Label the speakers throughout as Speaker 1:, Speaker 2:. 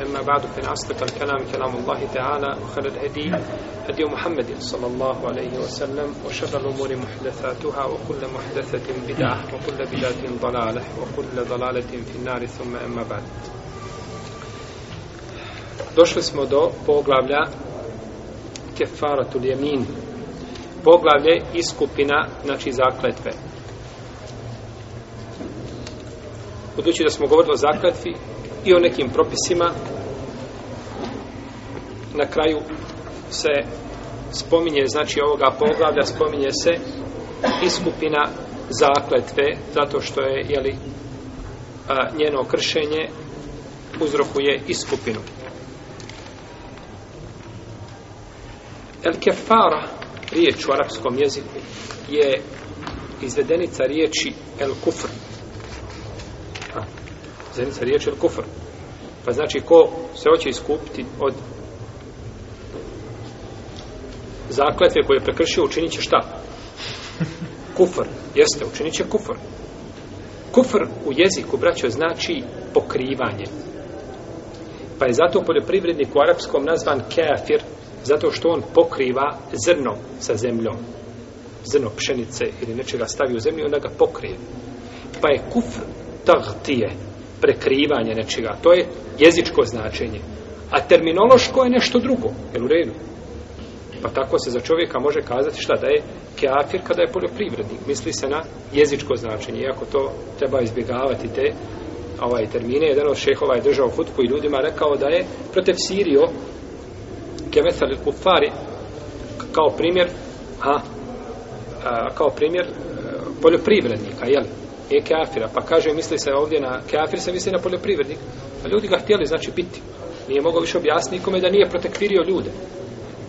Speaker 1: أما بعد فإن أصدق الكلام كلام الله تعالى وخير الهدي هدي محمد صلى الله عليه وسلم وشر الأمور محدثاتها وكل محدثة بدعة وكل بدعة ضلالة وكل ضلالة في النار ثم أما بعد دوش اسمه دو بوغلاب كفارة اليمين بوغلاب لا إسكوبنا نتشي زاكلت به Budući da smo govorili o zakletvi, i o nekim propisima na kraju se spominje, znači ovoga poglavlja spominje se i skupina zakletve zato što je, jeli a, njeno kršenje uzrokuje i skupinu El kefara riječ u arapskom jeziku je izvedenica riječi el kufr zajednica riječi ili kufr. Pa znači, ko se hoće iskupiti od zakletve koje je prekršio, učinit će šta? Kufr. Jeste, učinit će kufr. Kufr u jeziku, braćo, znači pokrivanje. Pa je zato poljoprivrednik u arapskom nazvan kefir, zato što on pokriva zrno sa zemljom. Zrno pšenice ili nečega stavi u zemlju, onda ga pokrije. Pa je kufr tahtije, prekrivanje nečega. To je jezičko značenje. A terminološko je nešto drugo. Jel u redu? Pa tako se za čovjeka može kazati šta da je keafir kada je poljoprivrednik. Misli se na jezičko značenje. Iako to treba izbjegavati te ovaj termine. Jedan od šehova je držao hutku i ljudima rekao da je protiv Sirio kemethal kufari kao primjer a, a kao primjer e, poljoprivrednika, jel? e kafira. Pa kaže, misli se ovdje na kafir, se misli na poljoprivrednik. A pa ljudi ga htjeli, znači, biti. Nije mogao više objasniti nikome da nije protekvirio ljude.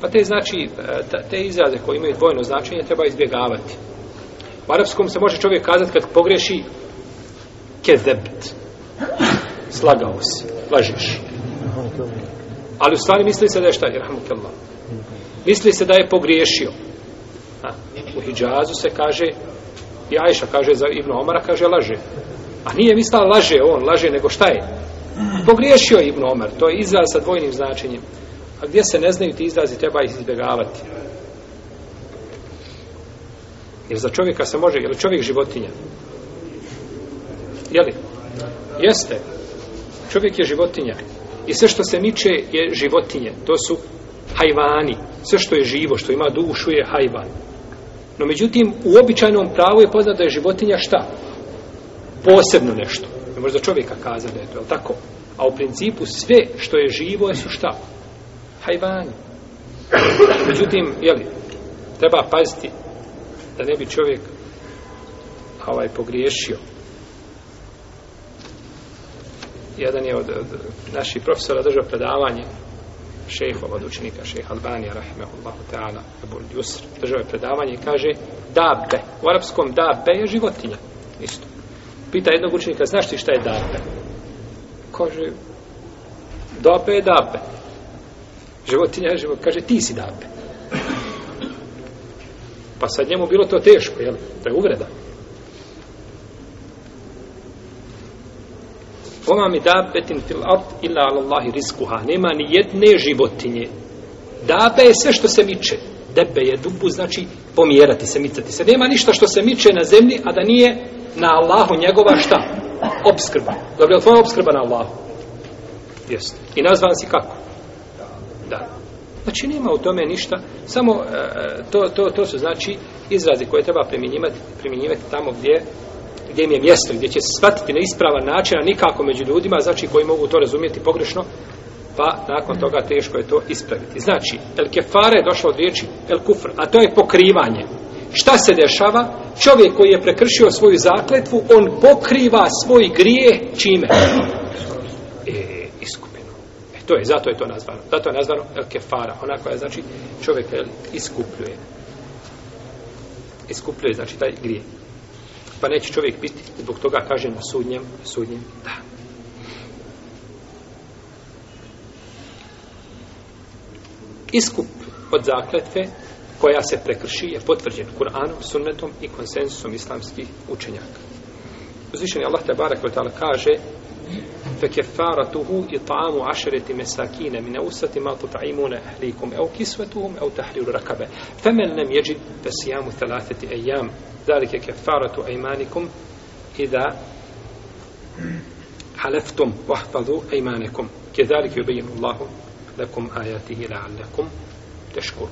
Speaker 1: Pa te, znači, e, te izraze koje imaju dvojno značenje treba izbjegavati. U arapskom se može čovjek kazati kad pogreši kezebt. Slagao si. Lažiš. Ali u stvari misli se da je šta? Rahmatullah. Misli se da je pogriješio. A, u Hidžazu se kaže I Ajša kaže za Ibnu Omara, kaže laže. A nije mislala laže on, laže nego šta je? Pogriješio je Ibnu Omar, to je izraz sa dvojnim značenjem. A gdje se ne znaju ti izrazi, treba ih izbjegavati. Jer za čovjeka se može, je li čovjek životinja? Je li? Jeste. Čovjek je životinja. I sve što se miče je životinje. To su hajvani. Sve što je živo, što ima dušu je hajvan. No međutim, u običajnom pravu je poznato da je životinja šta? Posebno nešto. Ne možda čovjeka kaza da je to, je tako? A u principu sve što je živo je su šta? Hajvanje. Međutim, jeli, treba paziti da ne bi čovjek ovaj, pogriješio. Jedan je od, od naših profesora držao predavanje šehova od učenika šeha Albanija rahmehullahu ta'ala Ebul Jusr držao je predavanje i kaže dabe, u arapskom dabe je životinja isto pita jednog učenika znaš ti šta je dabe kaže dabe je dabe životinja je život kaže ti si dabe pa sad njemu bilo to teško jel? to je uvreda Oma mi dabetin fil art illa alallahi riskuha. Nema ni jedne životinje. Dabe je sve što se miče. Debe je dubu, znači pomjerati se, micati se. Nema ništa što se miče na zemlji, a da nije na Allahu njegova šta? Obskrba. Dobro, je li tvoja obskrba na Allahu? Jeste. I nazvan si kako? Da. Znači, nema u tome ništa. Samo, e, e to, to, to su znači izrazi koje treba primjenjivati, primjenjivati tamo gdje gdje im je mjesto, gdje će se shvatiti na ispravan način, a nikako među ljudima, znači koji mogu to razumjeti pogrešno, pa nakon toga teško je to ispraviti. Znači, el kefare je došlo od riječi el kufr, a to je pokrivanje. Šta se dešava? Čovjek koji je prekršio svoju zakletvu, on pokriva svoj grije čime? E, iskupinu. E, to je, zato je to nazvano. Zato je nazvano el kefara, ona koja znači čovjek iskupljuje. Iskupljuje, znači taj grijeh pa neće čovjek biti zbog toga kaže na sudnjem sudnjem da iskup od zakletve koja se prekrši je potvrđen Kur'anom, sunnetom i konsensusom islamskih učenjaka. Uzvišeni Allah te barek kaže فكفارته إطعام عشرة مساكين من أوسط ما تطعمون أهليكم أو كسوتهم أو تحرير رقبة فمن لم يجد فصيام ثلاثة أيام ذلك كفارة أيمانكم إذا حلفتم واحفظوا أيمانكم كذلك يبين الله لكم آياته لعلكم تشكرون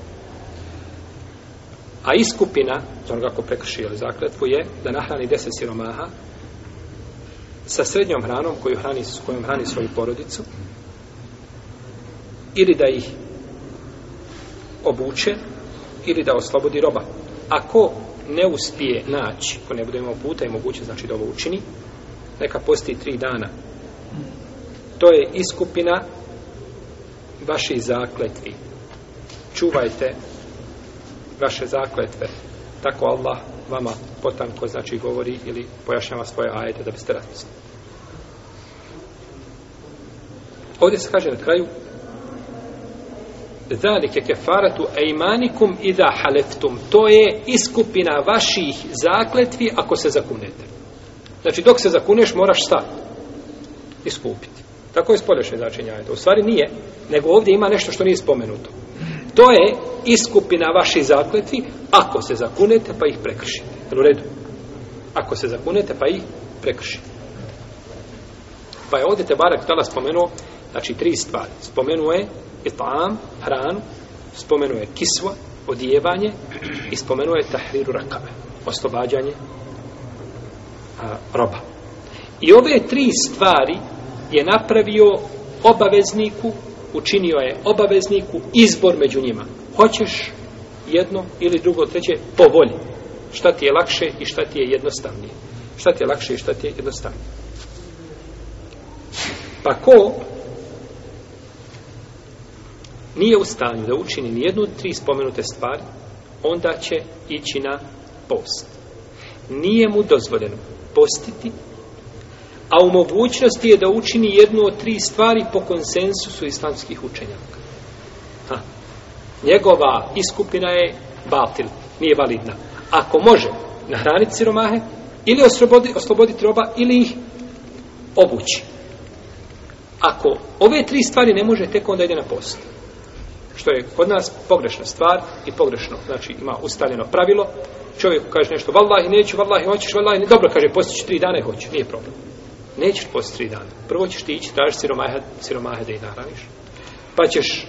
Speaker 1: A iskupina za onoga ko prekrši zakletvu je da nahrani deset siromaha sa srednjom hranom koju hrani, s kojom hrani svoju porodicu ili da ih obuče ili da oslobodi roba. Ako ne uspije naći, ako ne bude imao puta i moguće znači da ovo učini, neka posti tri dana. To je iskupina vaših zakletvi. Čuvajte vaše zakletve. Tako Allah vama potanko znači govori ili pojašnjava svoje ajete da biste razmislili. Ovdje se kaže na kraju Zalike kefaratu ejmanikum iza haleftum. To je iskupina vaših zakletvi ako se zakunete. Znači, dok se zakuneš, moraš šta? Iskupiti. Tako je spolješnje značenje ajeta. U stvari nije, nego ovdje ima nešto što nije spomenuto. To je iskupina vaših zakletvi ako se zakunete pa ih prekršite. Jel u redu? Ako se zakunete pa ih prekršite. Pa je ovdje te barak tala spomenuo Znači, tri stvari. Spomenuje etam, hranu, spomenuje kiswa, odjevanje i spomenuje tahriru rakave, oslobađanje a, roba. I ove tri stvari je napravio obavezniku, učinio je obavezniku izbor među njima. Hoćeš jedno ili drugo, treće, po volji. Šta ti je lakše i šta ti je jednostavnije. Šta ti je lakše i šta ti je jednostavnije. Pa ko nije u stanju da učini nijednu tri spomenute stvari, onda će ići na post. Nije mu dozvoljeno postiti, a u mogućnosti je da učini jednu od tri stvari po konsensusu islamskih učenjaka. Ha. Njegova iskupina je batil, nije validna. Ako može nahraniti siromahe, ili oslobodi, osloboditi roba, ili ih obući. Ako ove tri stvari ne može, tek onda ide na post što je kod nas pogrešna stvar i pogrešno, znači ima ustaljeno pravilo, čovjeku kaže nešto, vallahi neću, vallahi hoćeš, vallahi ne, dobro, kaže, postiš tri dana i hoće, nije problem. Nećeš postiš tri dana. Prvo ćeš ti ići, tražiš siromaha, siromaha da i naraviš. Pa ćeš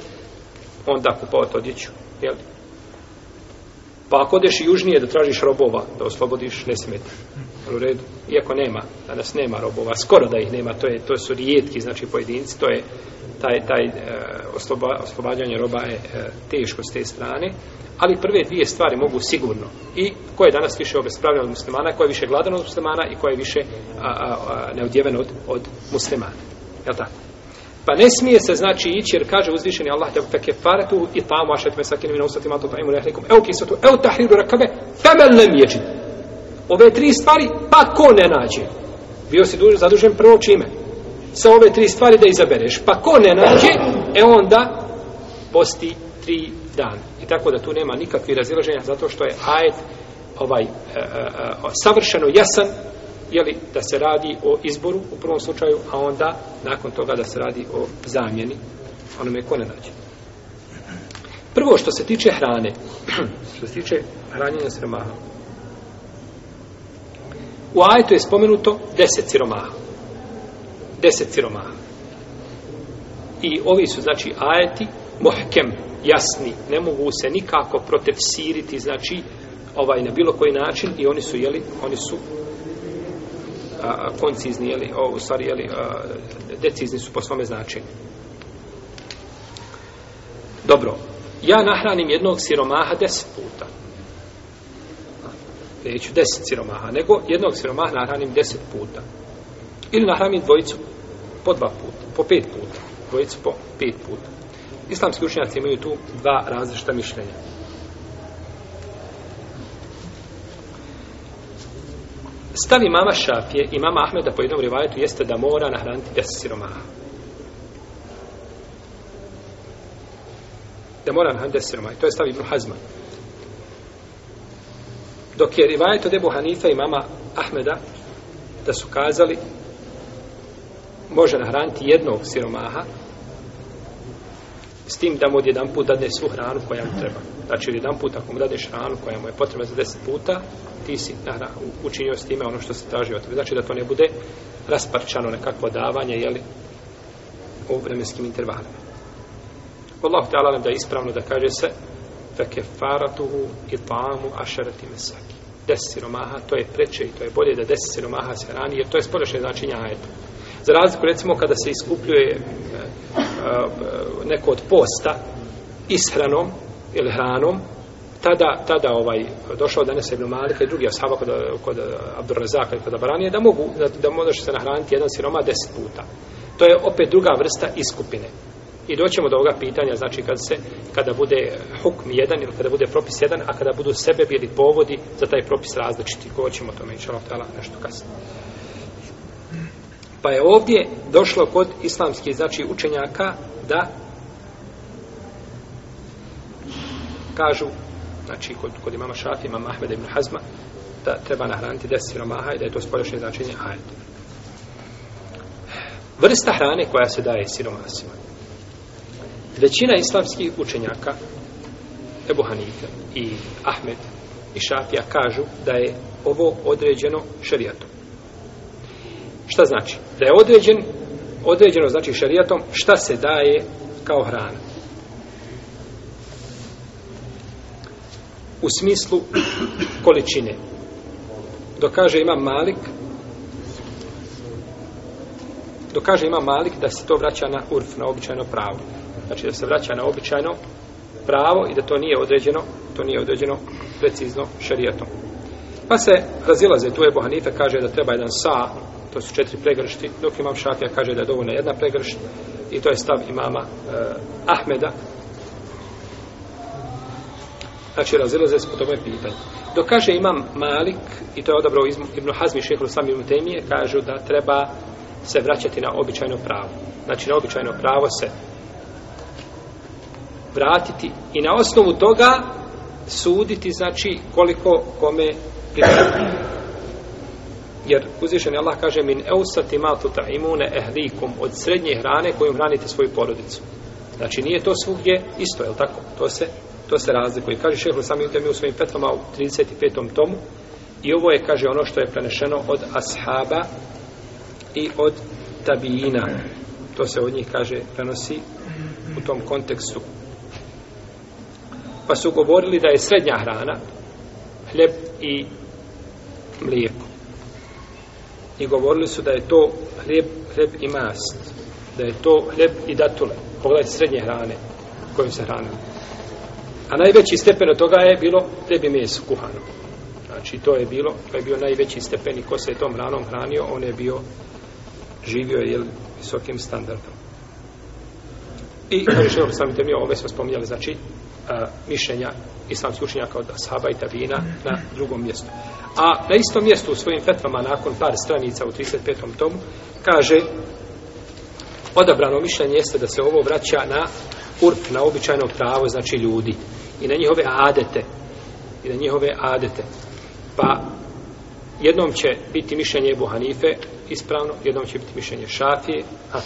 Speaker 1: onda kupovati odjeću, jel? Pa ako odeš i južnije da tražiš robova, da oslobodiš, ne smeta. U redu, iako nema, danas nema robova, skoro da ih nema, to, je, to su rijetki, znači pojedinci, to je taj, taj e, osloba, oslobađanje roba je e, teško s te strane, ali prve dvije stvari mogu sigurno. I koje je danas više obespravljeno od muslimana, koje je više gladan od muslimana i koje je više a, a, a, neodjeven od, od muslimana. Je li tako? Pa ne smije se znači ići jer kaže uzvišeni Allah te fe kefaretu i tamo ašet me sakinu minu usatima to pa rehlikum evo kisatu, evo tahriru rakave femel ne mjeđi. Ove tri stvari pa ko ne nađe? Bio si dužen, zadužen prvo čime? sa ove tri stvari da izabereš. Pa ko ne nađe, e onda posti tri dana. I tako da tu nema nikakvi razilaženja zato što je ajet ovaj, e, e, e, savršeno jasan jeli, da se radi o izboru u prvom slučaju, a onda nakon toga da se radi o zamjeni onome ko ne nađe. Prvo što se tiče hrane, što se tiče hranjenja sremaha, u ajetu je spomenuto deset siromaha deset siromaha. I ovi su, znači, ajeti mohkem, jasni, ne mogu se nikako protefsiriti, znači, ovaj, na bilo koji način, i oni su, jeli, oni su a, koncizni, jeli, o, u stvari, jeli, a, decizni su po svome značenju. Dobro, ja nahranim jednog siromaha deset puta. Neću deset siromaha, nego jednog siromaha nahranim deset puta. Ili nahranim dvojicu po dva puta, po pet puta, dvojicu po pet puta. Islamski učenjaci imaju tu dva različita mišljenja. Stavi mama Šafije i mama Ahmeda po jednom rivajetu jeste da mora nahraniti deset siromaha. Da mora nahraniti deset siromaha. To je stavi Ibnu Hazman. Dok je rivajet od Ebu Hanifa i mama Ahmeda da su kazali može nahraniti jednog siromaha s tim da mu od jedan put dadne svu hranu koja mu treba. Znači, od jedan put ako mu dadeš hranu koja mu je potreba za deset puta, ti si nahra, učinio s time ono što se traži od tebe. Znači, da to ne bude rasparčano nekakvo davanje, jeli, u vremenskim intervalima. Allah htjala nam da je ispravno da kaže se fekefaratuhu i tamu ašarati mesaki. Deset siromaha, to je preče i to je bolje da deset siromaha se hrani, jer to je spodešnje značenja ajeta. Za razliku, recimo, kada se iskupljuje eh, eh, neko od posta ishranom ili hranom, tada, tada ovaj, došao danes Ibn Malika i drugi ashaba kod, kod Abdurrazaka i kod Abaranije, da mogu, da, da možeš se nahraniti jedan siroma deset puta. To je opet druga vrsta iskupine. I doćemo do ovoga pitanja, znači kad se, kada bude hukm jedan ili kada bude propis jedan, a kada budu sebe bili povodi za taj propis različiti. Govorit ćemo o tome, inšalav tela, nešto kasnije. Pa je ovdje došlo kod islamskih znači učenjaka da kažu znači kod, kod imama Šafi, imama Ahmeda ibn Hazma da treba nahraniti deset siromaha i da je to spolješnje značenje ajed. Vrsta hrane koja se daje siromasima. Većina islamskih učenjaka Ebu Hanife i Ahmed i Šafija kažu da je ovo određeno šerijatom. Šta znači? da je određen, određeno znači šarijatom šta se daje kao hrana. U smislu količine. Dokaže ima malik dokaže ima malik da se to vraća na urf, na običajno pravo. Znači da se vraća na običajno pravo i da to nije određeno, to nije određeno precizno šarijatom. Pa se razilaze, tu Ebu Hanife kaže da treba jedan sa to su četiri pregršti, dok imam šafija kaže da je dovoljna jedna pregršt i to je stav imama e, Ahmeda. Znači, razilaze se po tome pitanje. Dok kaže imam Malik, i to je odabrao Ibn Hazmi, šehr Islam Ibn Temije, kažu da treba se vraćati na običajno pravo. Znači, na običajno pravo se vratiti i na osnovu toga suditi, znači, koliko kome pripravljaju jer uzvišen je Allah kaže min eusati ma tuta imune ehlikum od srednje hrane kojom hranite svoju porodicu znači nije to svugdje isto, je li tako? To se, to se razlikuje kaže šehr sami Utemi u svojim petvama u 35. tomu i ovo je, kaže, ono što je prenešeno od ashaba i od tabijina to se od njih, kaže, prenosi u tom kontekstu pa su govorili da je srednja hrana hljeb i mlijeko i govorili su da je to hljeb, hljeb i mast, da je to hljeb i datule, pogledajte srednje hrane kojim se hranili. A najveći stepen od toga je bilo hljeb i mjesto kuhano. Znači to je bilo, to je bio najveći stepen i ko se je tom hranom hranio, on je bio živio je visokim standardom. I kada želim sam te mi ove smo spominjali, znači a, mišljenja islamskih učenjaka od Ashaba i Tabina na drugom mjestu. A na istom mjestu u svojim fetvama nakon par stranica u 35. tomu kaže odabrano mišljenje jeste da se ovo vraća na urp, na običajno pravo, znači ljudi. I na njihove adete. I na njihove adete. Pa jednom će biti mišljenje Ebu Hanife ispravno, jednom će biti mišljenje Šafije. A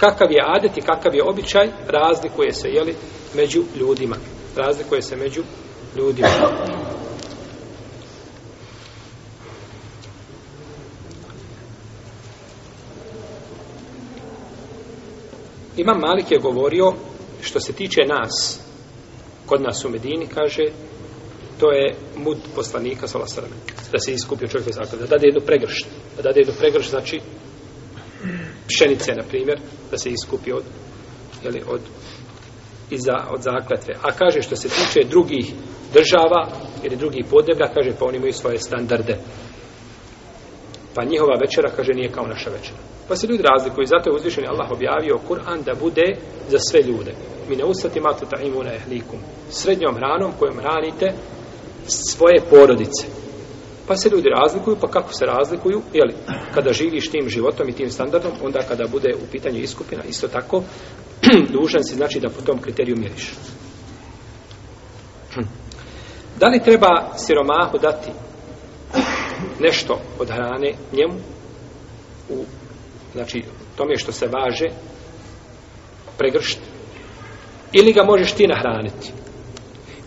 Speaker 1: kakav je adet i kakav je običaj, razlikuje se, jeli, među ljudima. Razlikuje se među ljudima. Imam Malik je govorio što se tiče nas kod nas u Medini kaže to je mud poslanika sa lasarame da se iskupio čovjek za da dade jednu pregršt da dade jednu pregršt znači pšenice na primjer da se iskupi od jeli, od iza od zakletve a kaže što se tiče drugih država ili drugih podneblja kaže pa oni imaju svoje standarde pa njihova večera, kaže, nije kao naša večera. Pa se ljudi razlikuju, zato je uzvišen Allah objavio Kur'an da bude za sve ljude. Mi ne ustati matu ta'imu na ehlikum, srednjom ranom kojom ranite svoje porodice. Pa se ljudi razlikuju, pa kako se razlikuju, jel, kada živiš tim životom i tim standardom, onda kada bude u pitanju iskupina, isto tako, dužan si znači da po tom kriteriju miriš. Da li treba siromahu dati nešto od hrane njemu u znači tome što se važe pregršt ili ga možeš ti nahraniti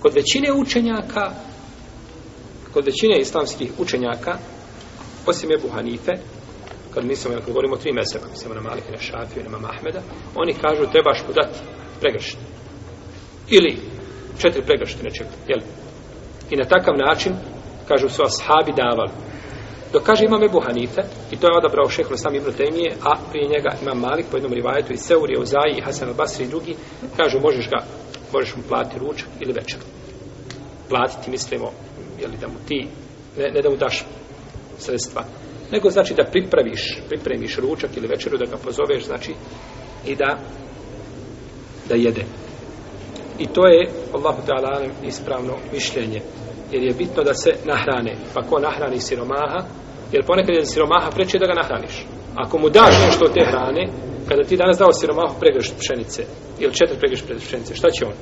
Speaker 1: kod većine učenjaka kod većine islamskih učenjaka osim Ebu Hanife kad mislimo, kad govorimo o tri mesele mislimo na Malik, na Šafiju, na Mama Ahmeda oni kažu trebaš mu dati pregršt ili četiri pregršte nečeg jel? i na takav način kažu su ashabi davali Dok kaže imam Ebu Hanife, i to je odabrao šehr sam Ibn Temije, a prije njega imam Malik po jednom rivajetu i Seuri, Uzaji, i Hasan al-Basri i drugi, kažu možeš ga, možeš mu platiti ručak ili večer. Platiti, mislimo, je li da mu ti, ne, ne da mu daš sredstva, nego znači da pripraviš, pripremiš ručak ili večeru, da ga pozoveš, znači, i da, da jede. I to je, Allahu ta'ala, ispravno mišljenje jer je bitno da se nahrane. Pa ko nahrani siromaha, Jer ponekad je za siromaha preče da ga nahraniš. Ako mu daš nešto od te hrane, kada ti danas dao siromahu pregreš pšenice, ili četiri pregreš pšenice, šta će on?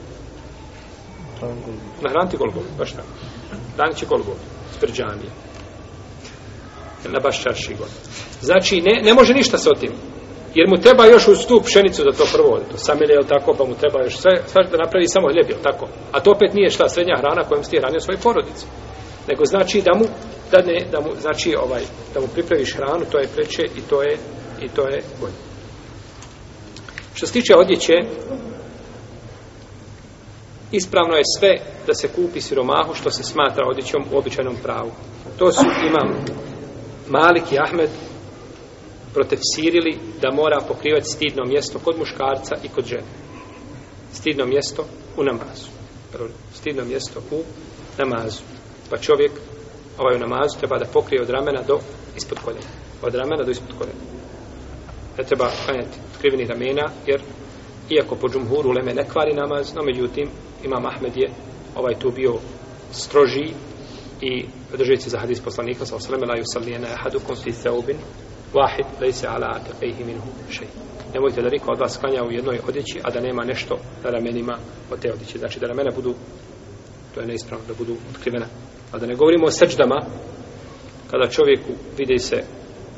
Speaker 1: Nahraniti kolbog, baš tako. Danit će kolbog, sprđanje. Na baš čaši god. Znači, ne, ne može ništa sa tim. Jer mu treba još uz tu pšenicu da to prvo to samilje, ili tako, pa mu treba još sve, sve da napravi samo hljeb, tako. A to opet nije šta srednja hrana kojom ste je ranio svoje porodice. Nego znači da mu da ne, da mu, znači, ovaj, da mu pripraviš hranu, to je preče i to je, i to je bolje. Što se tiče odjeće, ispravno je sve da se kupi siromahu što se smatra odjećom u običajnom pravu. To su imam Malik i Ahmed protefsirili da mora pokrivati stidno mjesto kod muškarca i kod žene. Stidno mjesto u namazu. Stidno mjesto u namazu. Pa čovjek ovaj u namazu treba da pokrije od ramena do ispod koljena. Od ramena do ispod koljena. Ne treba kanjati skrivenih ramena, jer iako po džumhuru leme ne kvari namaz, no međutim, Imam Ahmed je ovaj tu bio stroži i držajući za hadis poslanika sa osreme, la yusallijena ehadu kunfi thaubin, vahid, lejse ala atakeihi minhu šeji. Nemojte da niko od vas klanja u jednoj odjeći, a da nema nešto na ramenima od te odjeći. Znači da ramena budu, to je neispravno, da budu otkrivena. A da ne govorimo o srđdama, kada čovjeku vidi se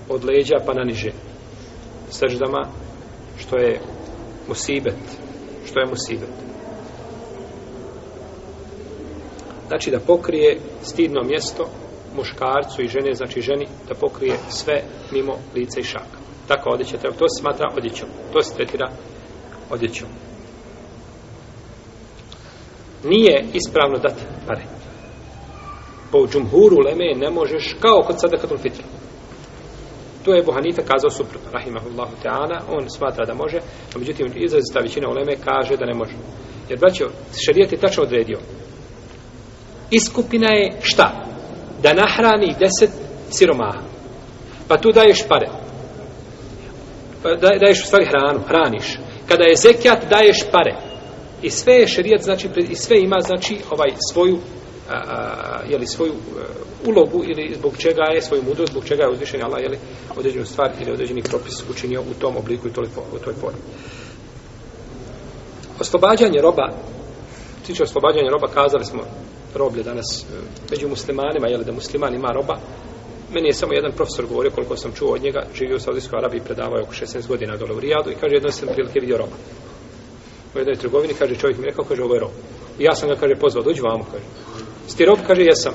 Speaker 1: od leđa pa naniže. Srđdama, što je musibet, što je musibet. Znači da pokrije stidno mjesto muškarcu i žene, znači ženi, da pokrije sve mimo lice i šaka. Tako odjeća treba, to se smatra odjećom, to se tretira odjećom. Nije ispravno dati pare po džumhuru leme ne možeš kao kod sadakatul fitr. To je Buhanita kazao suprotno, rahimahullahu ta'ala, on smatra da može, a međutim izrazita većina uleme kaže da ne može. Jer, braćo, šarijet je tačno odredio. Iskupina je šta? Da nahrani deset siromaha. Pa tu daješ pare. Pa da, daješ u stvari hranu, hraniš. Kada je zekijat, daješ pare. I sve je šarijet, znači, i sve ima, znači, ovaj svoju jeli svoju e, ulogu ili zbog čega je svoju mudrost, zbog čega je uzvišen Allah jeli određenu stvar ili određeni propis učinio u tom obliku i toliko, u toj formi. Oslobađanje roba, tiče oslobađanje roba, kazali smo roblje danas e, među muslimanima, jeli da musliman ima roba, Meni je samo jedan profesor govorio koliko sam čuo od njega, živio u Saudijskoj Arabiji, predavao oko 16 godina dole u Rijadu i kaže, jedno sam prilike vidio roba. U jednoj trgovini, kaže, čovjek mi rekao, kaže, ovo je rob. I ja sam ga, kaže, pozvao, dođi vamo, kaže. Jeste rob? Kaže, jesam.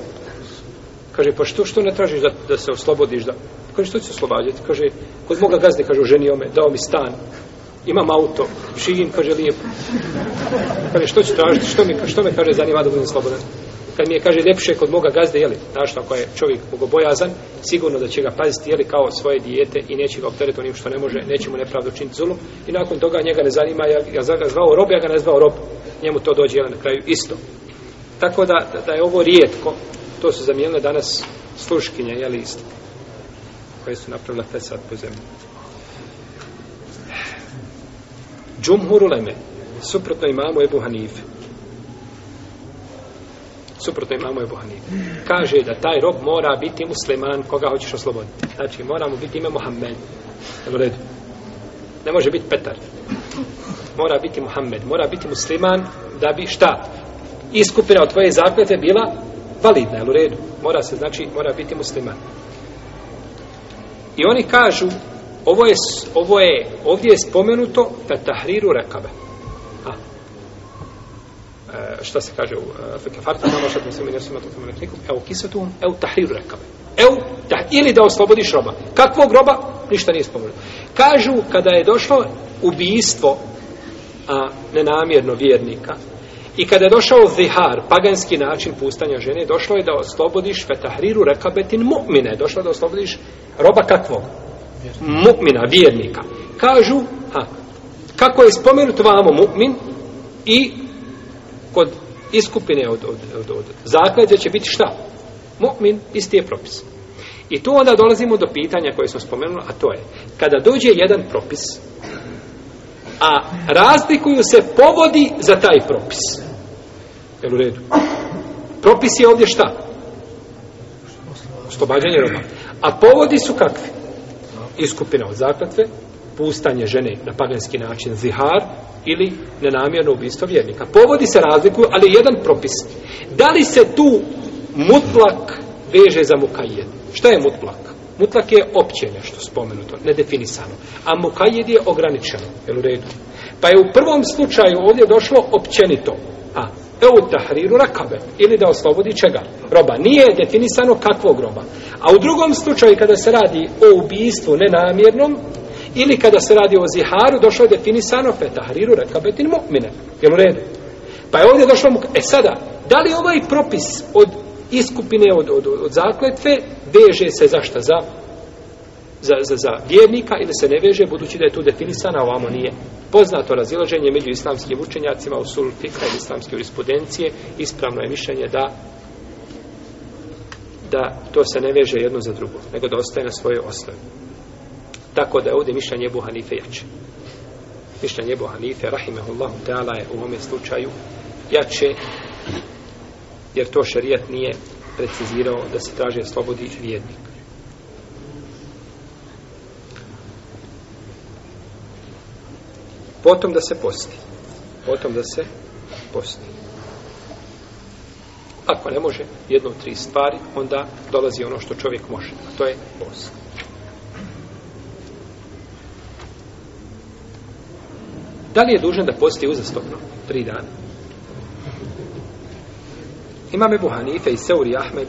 Speaker 1: Kaže, pa što, što ne tražiš da, da se oslobodiš? Da? Kaže, što ću se oslobađati? Kaže, kod moga gazde, kaže, oženio me, dao mi stan. Imam auto, živim, kaže, lijepo. Kaže, što ću tražiti? Što, mi, što me, kaže, zanima da budem slobodan? Kad mi je, kaže, ljepše kod moga gazde, jeli, znaš, ako je čovjek bogobojazan, sigurno da će ga paziti, jeli, kao svoje dijete i neće ga optereti onim što ne može, neće mu nepravdu činiti zulu. I nakon toga njega ne zanima, ja, ja ga zvao rob, ja ga ne zvao rob. Njemu to dođe, jeli, na kraju isto. Tako da, da je ovo rijetko, to su zamijenile danas sluškinje, jel isto, koje su napravile fesad po zemlji. Džumhur uleme, suprotno imamo Ebu Hanife. Suprotno imamo Ebu Hanife. Kaže da taj rob mora biti musliman koga hoćeš osloboditi. Znači, mora mu biti ime Muhammed. Evo redu. Ne može biti Petar. Mora biti Muhammed. Mora biti musliman da bi šta? iskupina od tvoje zakljete bila validna, jel u redu? Mora se, znači, mora biti musliman. I oni kažu, ovo je, ovo je ovdje je spomenuto da tahriru rekabe. A, e, šta se kaže u e, Fekafartu, nama šta mi se meni osim na tom nekliku, evo kisatum, evo tahriru rekabe. Evo, da, ili da oslobodiš roba. Kakvog roba? Ništa nije spomenuto. Kažu, kada je došlo ubijstvo a, nenamjerno vjernika, I kada je došao zihar, paganski način pustanja žene, došlo je da oslobodiš fetahriru rekabetin mu'mine. Došlo je da oslobodiš roba kakvog? Vjernika. Mu'mina, vjernika. Kažu, ha, kako je spomenut vamo mu'min i kod iskupine od, od, od, od zakladja će biti šta? Mu'min, isti je propis. I tu onda dolazimo do pitanja koje smo spomenuli, a to je, kada dođe jedan propis, a razlikuju se povodi za taj propis. Jel u redu? Propis je ovdje šta? Oslobađanje roba. A povodi su kakvi? Iskupina od zakratve, pustanje žene na paganski način, zihar, ili nenamjerno ubistvo vjernika. Povodi se razlikuju, ali jedan propis. Da li se tu mutlak veže za mukajed? Šta je mutlak? Mutlak je opće nešto spomenuto, nedefinisano. A mukajed je ograničeno, je u redu? Pa je u prvom slučaju ovdje došlo općenito. A, evo tahriru rakabe, ili da oslobodi čega? Roba. Nije definisano kakvog roba. A u drugom slučaju, kada se radi o ubijstvu nenamjernom, ili kada se radi o ziharu, došlo je definisano fe tahriru rakabetin mu'mine. Je u redu? Pa je ovdje došlo mu... E sada, da li ovaj propis od iskupine od, od, od zakletve veže se zašta za za, za, za vjernika ili se ne veže budući da je tu definisana, ovamo nije poznato razilaženje među islamskim učenjacima u sul fikra i islamske jurisprudencije ispravno je mišljenje da da to se ne veže jedno za drugo nego da ostaje na svojoj osnovi tako da je ovdje mišljenje Ebu Hanife jače mišljenje Ebu Hanife rahimehullahu ta'ala je u ovome slučaju jače jer to šerijat nije precizirao da se traže slobodi vjernik. Potom da se posti. Potom da se posti. Ako ne može jednu tri stvari, onda dolazi ono što čovjek može, a to je post. Da li je dužan da posti uzastopno tri dana? Imam Ebu Hanife i Seuri Ahmed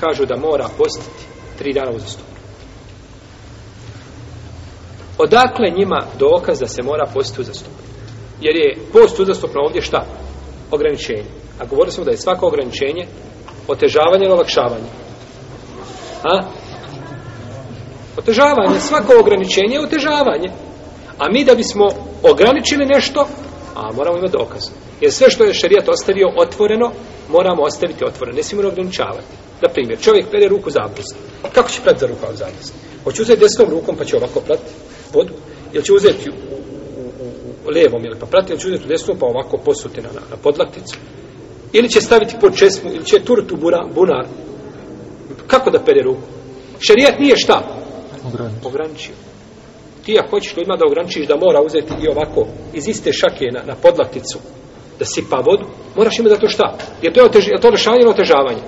Speaker 1: kažu da mora postiti tri dana uzastupno. Odakle njima dokaz da se mora postiti uzastupno? Jer je post uzastupno ovdje šta? Ograničenje. A govorili smo da je svako ograničenje otežavanje ili olakšavanje. A? Otežavanje. Svako ograničenje je otežavanje. A mi da bismo ograničili nešto, a moramo imati dokaz. Jer sve što je šerijat ostavio otvoreno, moramo ostaviti otvoreno, ne smijemo ga ograničavati. Na primjer, čovjek pere ruku za abdus. Kako će prati za ruku abdus? Hoće uzeti desnom rukom pa će ovako prati vodu, ili će uzeti u, u, u, u levom ili pa prati, ili će uzeti u desnom pa ovako posuti na, na podlakticu. Ili će staviti pod česmu, ili će turiti u bura, bunar. Kako da pere ruku? Šerijat nije šta? Ograničio. Ograničio ti ako hoćeš ljudima da ograničiš da mora uzeti i ovako iz iste šake na, na podlakticu da sipa vodu, moraš imati da to šta? Jer to je, otež, je to rešavanje ili otežavanje?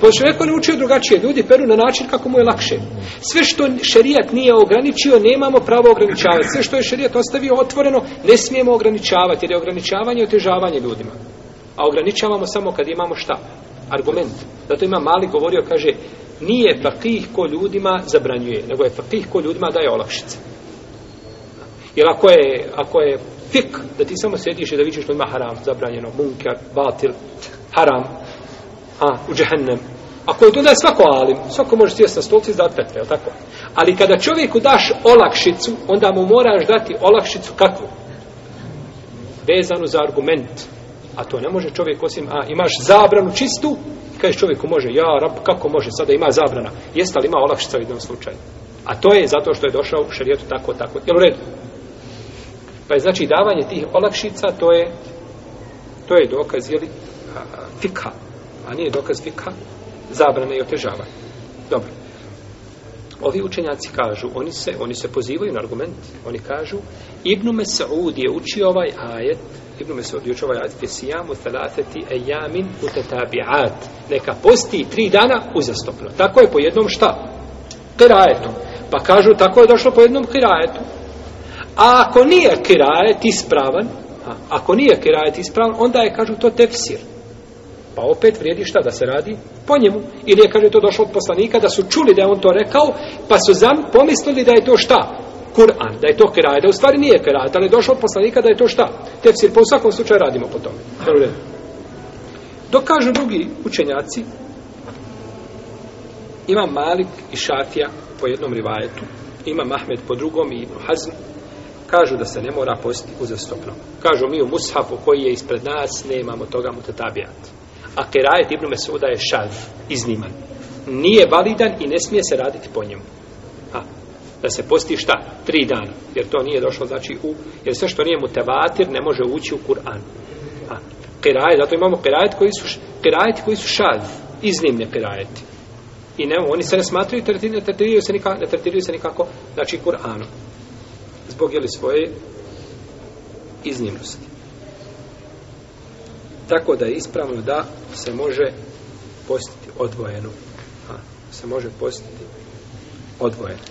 Speaker 1: Pa se neko ne učio drugačije. Ljudi peru na način kako mu je lakše. Sve što šerijat nije ograničio, nemamo pravo ograničavati. Sve što je šerijat ostavio otvoreno, ne smijemo ograničavati. Jer je ograničavanje i otežavanje ljudima. A ograničavamo samo kad imamo šta? Argument. Zato ima mali govorio, kaže, nije fakih ko ljudima zabranjuje, nego je fakih ko ljudima daje olakšice. Jer ako je, ako je fik, da ti samo sediš i da vidiš što ima haram, zabranjeno, munker, batil, haram, a, u džehennem. Ako je to da je svako alim, svako može sjesti na stolci i zdati petve, tako? Ali kada čovjeku daš olakšicu, onda mu moraš dati olakšicu kakvu? Vezanu za argument. A to ne može čovjek osim, a, imaš zabranu čistu, kažeš čovjeku može, ja, rab, kako može, sada ima zabrana. Jeste li ima olakšica u jednom slučaju? A to je zato što je došao u šarijetu tako, tako. Jel u redu? Pa je znači davanje tih olakšica, to je, to je dokaz, jeli, fika, a nije dokaz fika, zabrane i otežavanje. Dobro. Ovi učenjaci kažu, oni se, oni se pozivaju na argument, oni kažu, Ibnu Mesaud je učio ovaj ajet, Ibnu Mesaud je učio ovaj ajet, gdje sijamu thalatati ejamin utetabiat, neka posti tri dana uzastopno. Tako je po jednom šta? Kirajetu. Pa kažu, tako je došlo po jednom kirajetu. A ako nije kirajet ispravan, a, ako nije kirajet ispravan, onda je, kažu, to tefsir. Pa opet vrijedi šta da se radi po njemu. Ili je, kaže, to došlo od poslanika da su čuli da je on to rekao, pa su zam pomislili da je to šta? Kur'an, da je to kirajet, da u stvari nije kirajet, ali je došlo od poslanika da je to šta? Tefsir, pa u svakom slučaju radimo po tome. Dok kažu drugi učenjaci, ima Malik i Šafija po jednom rivajetu, ima Mahmed po drugom i Ibn Hazm kažu da se ne mora postiti uzastopno. Kažu mi u mushafu koji je ispred nas, ne imamo toga mutatabijat. A kerajet Ibn Mesuda je šav, izniman. Nije validan i ne smije se raditi po njemu. A, da se posti šta? Tri dana. Jer to nije došlo, znači, u, jer sve što nije mutevatir ne može ući u Kur'an. A, kerajet, zato imamo kerajet koji su, kerajet koji su šav, iznimne kerajeti. I ne, oni se ne smatruju, ne tretiraju se nikako, ne tretiraju se nikako, znači, Kur'anom zbog jeli svoje iznimnosti. Tako da je ispravno da se može postiti odvojeno. A, se može postiti odvojeno.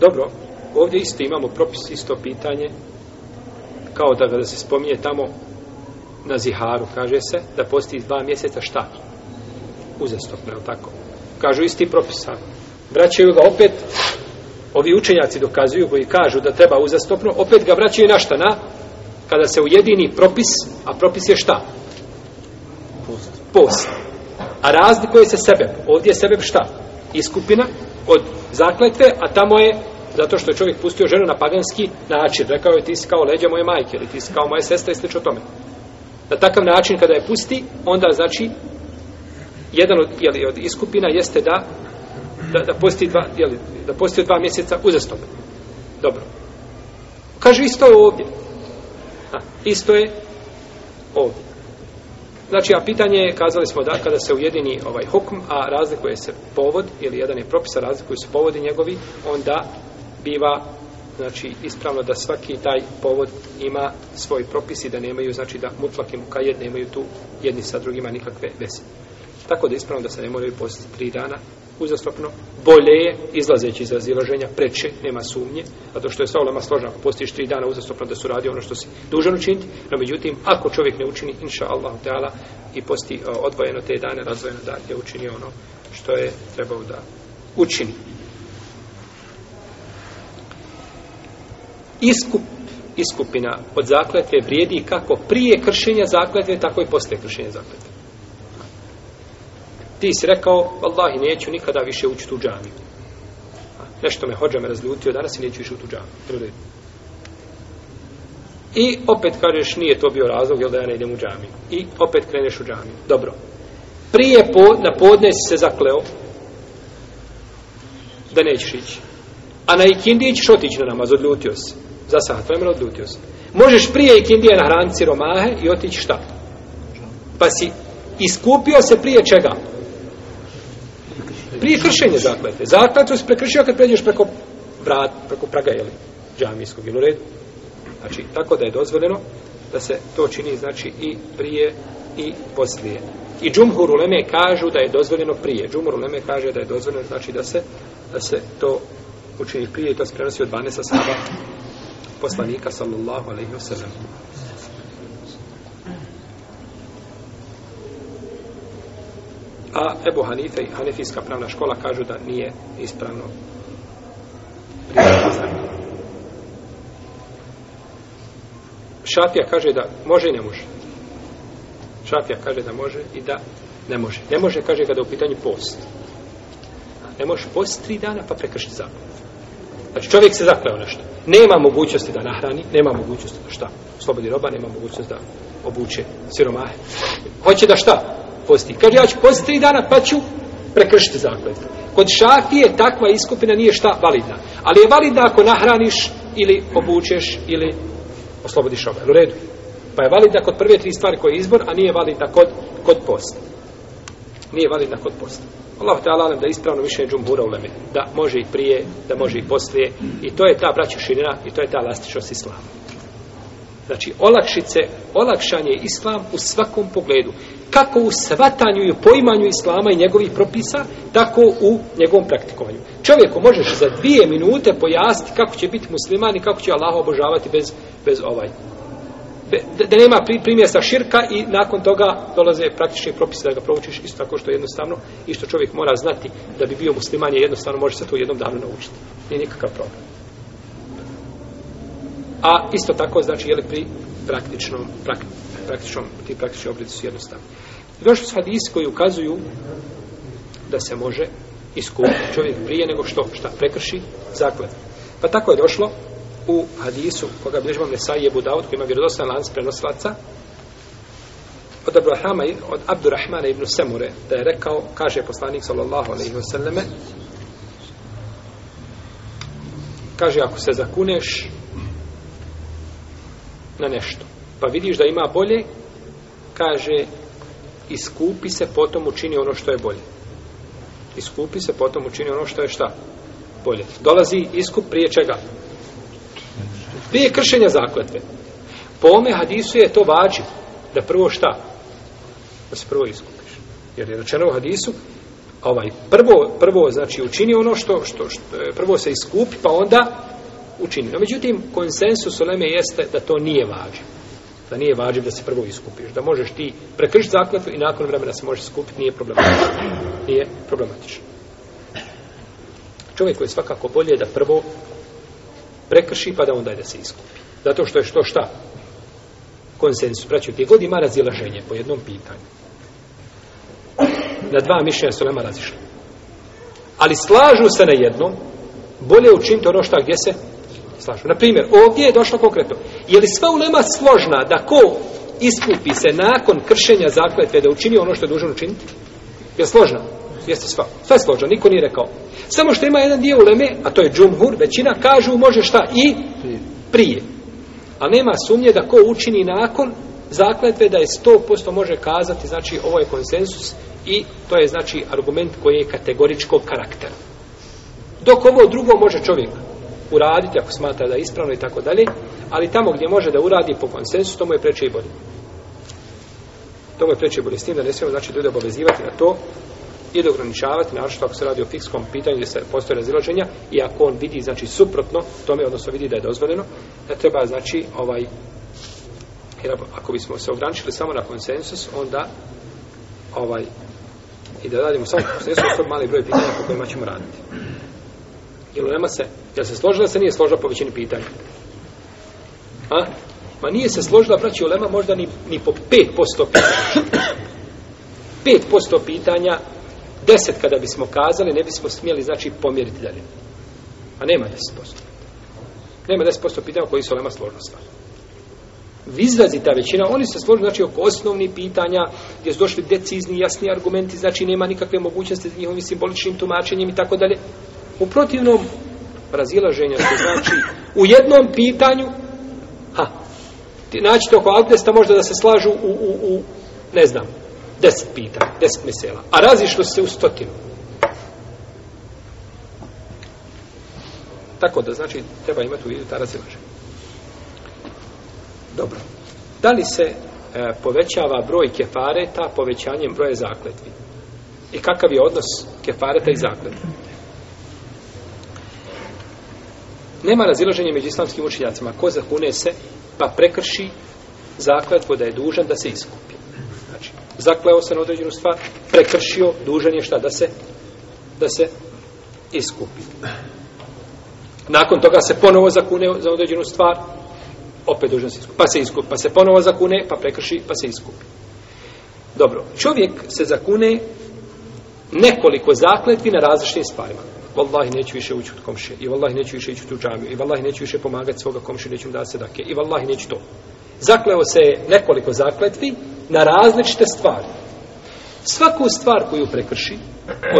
Speaker 1: Dobro, ovdje isto imamo propis, isto pitanje, kao da kada se spominje tamo na Ziharu, kaže se, da posti dva mjeseca šta? Uzestopno, je li tako? Kažu isti propisani vraćaju ga opet, ovi učenjaci dokazuju koji kažu da treba uzastopno, opet ga vraćaju na šta? Na? Kada se ujedini propis, a propis je šta? Post. Post. A razlikuje se sebe. Ovdje je sebe šta? Iskupina od zakletve, a tamo je zato što je čovjek pustio ženu na paganski način. Rekao je ti si kao leđa moje majke ili ti si kao moja sestra i slično tome. Na takav način kada je pusti, onda znači jedan od, jeli, od iskupina jeste da da, da posti dva, jeli, da posti dva mjeseca uzastopno. Dobro. Kaže, isto je ovdje. Ha, isto je ovdje. Znači, a pitanje je, kazali smo da, kada se ujedini ovaj hukm, a razlikuje se povod, ili jedan je propisa, razlikuju se povodi njegovi, onda biva znači ispravno da svaki taj povod ima svoj propis i da nemaju znači da mutlak i mukajed nemaju tu jedni sa drugima nikakve vese tako da ispravno da se ne moraju postiti tri dana uzastopno bolje je izlazeći iz razilaženja preče, nema sumnje, zato što je sva ulema složna, ako postiš tri dana uzastopno da su radi ono što si dužan učiniti, no međutim, ako čovjek ne učini, inša Allah i posti odvojeno te dane, razvojeno da je učini ono što je trebao da učini. Iskup, iskupina od zakletve vrijedi kako prije kršenja zakletve, tako i posle kršenja zakletve ti si rekao, vallahi, neću nikada više ući tu džamiju. Nešto me hođa me razljutio, danas i neću više u tu džamiju. I opet kažeš, nije to bio razlog, jel da ja ne idem u džamiju. I opet kreneš u džamiju. Dobro. Prije po, na podne si se zakleo da nećeš ići. A na ikindiji ćeš otići na namaz, odljutio se. Za sat vremena odljutio se. Možeš prije ikindije na hranci romahe i otići šta? Pa si iskupio se prije čega? prije kršenja zakletve. Zakletve se prekršio kad pređeš preko vrat, preko praga, jel, džamijskog ili redu. Znači, tako da je dozvoljeno da se to čini, znači, i prije i poslije. I džumhur uleme kažu da je dozvoljeno prije. Džumhur uleme kaže da je dozvoljeno, znači, da se, da se to učini prije i to se prenosi od 12 sada poslanika, sallallahu alaihi wa sallam. a Ebu Hanife i Hanifijska pravna škola kažu da nije ispravno Šafija kaže da može i ne može. Šafija kaže da može i da ne može. Ne može, kaže kada u pitanju post. Ne može post tri dana pa prekršiti zakon. Znači čovjek se zakleo nešto. Nema mogućnosti da nahrani, nema mogućnosti da šta? Slobodi roba, nema mogućnosti da obuče siromahe. Hoće da šta? posti. Kaže, ja ću postiti tri dana, pa ću prekršiti zakletvu. Kod šafije takva iskupina nije šta validna. Ali je validna ako nahraniš ili obučeš ili oslobodiš ove. U redu. Pa je validna kod prve tri stvari koje je izbor, a nije validna kod, kod posta. Nije validna kod posta. Allah te alalem da ispravno više je džumbura u leme. Da može i prije, da može i poslije. I to je ta braća širina i to je ta elastičnost islama. Znači, olakšice, olakšanje islam u svakom pogledu kako u svatanju i poimanju islama i njegovih propisa, tako u njegovom praktikovanju. Čovjeku možeš za dvije minute pojasniti kako će biti musliman i kako će Allah obožavati bez, bez ovaj. Be, da nema primjesta širka i nakon toga dolaze praktični propise da ga provučiš isto tako što je jednostavno i što čovjek mora znati da bi bio musliman je jednostavno može se to u jednom danu naučiti. Nije nikakav problem. A isto tako znači je li pri praktičnom praktičnom praktično, ti praktični obredi su jednostavni. Došli su hadisi koji ukazuju da se može iskupiti čovjek prije nego što, šta prekrši zaklad. Pa tako je došlo u hadisu koga bližimo Mesaj je Budavut koji ima vjerodostan lanc prenoslaca od Abrahama od Abdurrahmana ibn Semure da je rekao, kaže poslanik sallallahu alaihi wasallam kaže ako se zakuneš na nešto pa vidiš da ima bolje, kaže, iskupi se, potom učini ono što je bolje. Iskupi se, potom učini ono što je šta? Bolje. Dolazi iskup prije čega? Prije kršenja zakletve. Po ome hadisu je to vađiv. Da prvo šta? Da se prvo iskupiš. Jer je rečeno u hadisu, ovaj, prvo, prvo, znači, učini ono što, što, što, prvo se iskupi, pa onda učini. No, međutim, konsensus u Leme jeste da to nije važno da nije vađiv da se prvo iskupiš, da možeš ti prekriš zakljetvu i nakon vremena se možeš skupiti, nije problematično. Nije problematično. Čovjek koji je svakako bolje da prvo prekrši pa da onda je da se iskupi. Zato što je što šta? Konsensus. Braću, ti god ima razilaženje po jednom pitanju. Na dva mišljenja su nema razišli. Ali slažu se na jednom, bolje učiniti ono što gdje se slažu. Naprimjer, ovdje je došlo konkretno. Je li sva ulema složna da ko iskupi se nakon kršenja zakletve da učini ono što je dužan učiniti? Je složna? Jeste sva. Sva je složna, niko nije rekao. Samo što ima jedan dio uleme, a to je džumhur, većina, kažu može šta i prije. A nema sumnje da ko učini nakon zakletve da je 100% može kazati, znači ovo je konsensus i to je znači argument koji je kategoričkog karaktera. Dok ovo drugo može čovjek uraditi ako smatra da je ispravno i tako dalje, ali tamo gdje može da uradi po konsensu, tomu je preče i bolje. Tomu je preče i bolje s tim da ne smijemo znači da obavezivati na to i da ograničavati, naravno ako se radi o fikskom pitanju gdje se postoje razilaženja i ako on vidi znači suprotno tome, odnosno vidi da je dozvoljeno, da treba znači ovaj jer ako bismo se ograničili samo na konsensus, onda ovaj i da radimo samo konsensus, to je mali broj pitanja po kojima ćemo raditi. Jel ulema se, jel se složila, se nije složila po većini pitanja? A? Ma nije se složila, braći ulema, možda ni, ni po 5% pitanja. 5% pitanja, 10 kada bismo kazali, ne bismo smijeli, znači, pomjeriti dalje. A nema 10%. Nema 10% pitanja koji su ulema složila stvar. Vizrazi ta većina, oni se složili, znači, oko osnovnih pitanja, gdje su došli decizni, jasni argumenti, znači, nema nikakve mogućnosti za njihovim simboličnim tumačenjem i tako dalje. U protivnom razilaženja što znači u jednom pitanju ha, naći toko abdesta možda da se slažu u, u, u ne znam, deset pitanja, deset mesela. A razišlo se u stotinu. Tako da, znači, treba imati u vidu ta razilaženja. Dobro. Da li se e, povećava broj kefareta povećanjem broja zakletvi? I kakav je odnos kefareta i zakletvi? Nema razilaženja među islamskim učiteljacima. Ko zakune se, pa prekrši zakletvo da je dužan da se iskupi. Znači, zakleo se na određenu stvar, prekršio, dužan je šta da se, da se iskupi. Nakon toga se ponovo zakune za određenu stvar, opet dužan se iskupi. Pa se iskupi, pa se ponovo zakune, pa prekrši, pa se iskupi. Dobro, čovjek se zakune nekoliko zakletvi na različitim stvarima vallahi neću više ući kod komšije, i vallahi neću više ići u tu džamiju, i vallahi neću više pomagati svoga komšije, neću da se dake, i vallahi neću to. Zakleo se nekoliko zakletvi na različite stvari. Svaku stvar koju prekrši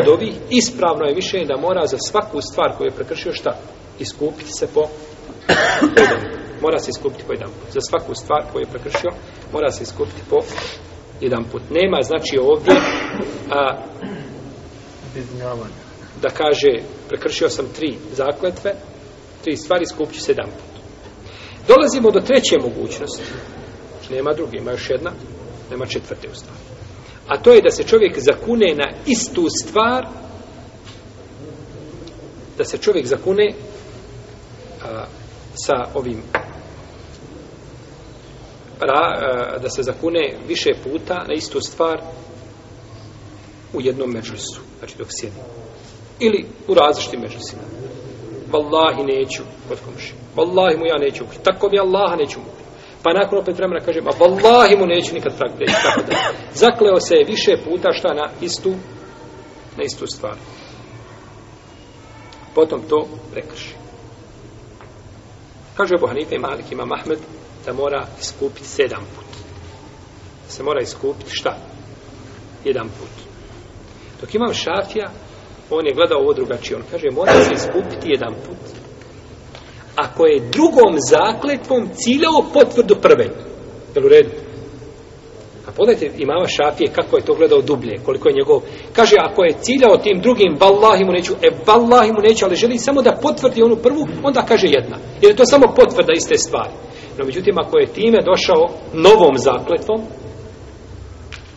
Speaker 1: od ovih, ispravno je više da mora za svaku stvar koju je prekršio šta? Iskupiti se po jedan. Mora se iskupiti po jedan put. Za svaku stvar koju je prekršio mora se iskupiti po jedan put. Nema, znači ovdje a, da kaže prekršio sam tri zakletve, tri stvari skupći sedam put. Dolazimo do treće mogućnosti. Nema druge, ima još jedna, nema četvrte u stvari. A to je da se čovjek zakune na istu stvar, da se čovjek zakune a, sa ovim ra, a, da se zakune više puta na istu stvar u jednom međusu, znači dok sjedimo ili u različitim mežusima. Wallahi neću kod komši. Wallahi mu ja neću ukriti. Tako mi Allaha neću mu Pa nakon opet vremena kaže, ma Wallahi mu neću nikad prag preći. Tako da. Zakleo se je više puta šta na istu, na istu stvar. Potom to prekrši. Kaže Abu Hanife i Malik ima Mahmed da mora iskupiti sedam put. Da se mora iskupiti šta? Jedan put. Dok imam šafija, on je gledao ovo drugačije. On kaže, mora se iskupiti jedan put. Ako je drugom zakletvom ciljao potvrdu prve, je u redu? A pogledajte imava Šafije kako je to gledao dublje, koliko je njegov... Kaže, ako je ciljao tim drugim, vallahi mu neću, e vallahi mu neću, ali želi samo da potvrdi onu prvu, onda kaže jedna. Jer je to samo potvrda iste stvari. No, međutim, ako je time došao novom zakletvom,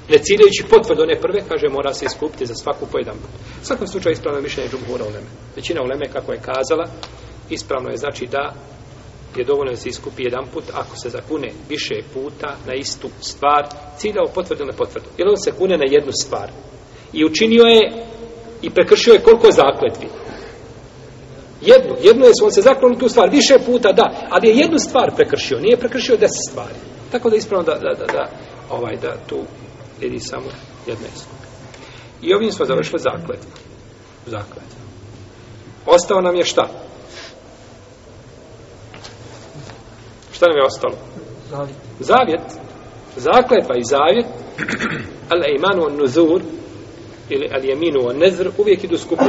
Speaker 1: ne ciljajući potvrdu one prve, kaže, mora se iskupiti za svaku po jedan put. U svakom slučaju ispravno je mišljenje džumhura uleme. Većina uleme, kako je kazala, ispravno je znači da je dovoljno da se iskupi jedan put, ako se zakune više puta na istu stvar, ciljao potvrdu na potvrdu. Jer on se kune na jednu stvar. I učinio je, i prekršio je koliko zakletvi. Jednu, jednu je, on se zaklonu tu stvar, više puta, da, ali je jednu stvar prekršio, nije prekršio deset stvari. Tako da ispravno da, da, da, da ovaj da tu Sledi samo jedna iskupina. I ovim smo završili zakletvu. Zakletvu. Ostao nam je šta? Šta nam je ostalo? Zavjet. Zavjet. Zakletva i zavjet. Ale imanu on nuzur ili al jeminu o nezr, uvijek idu skupno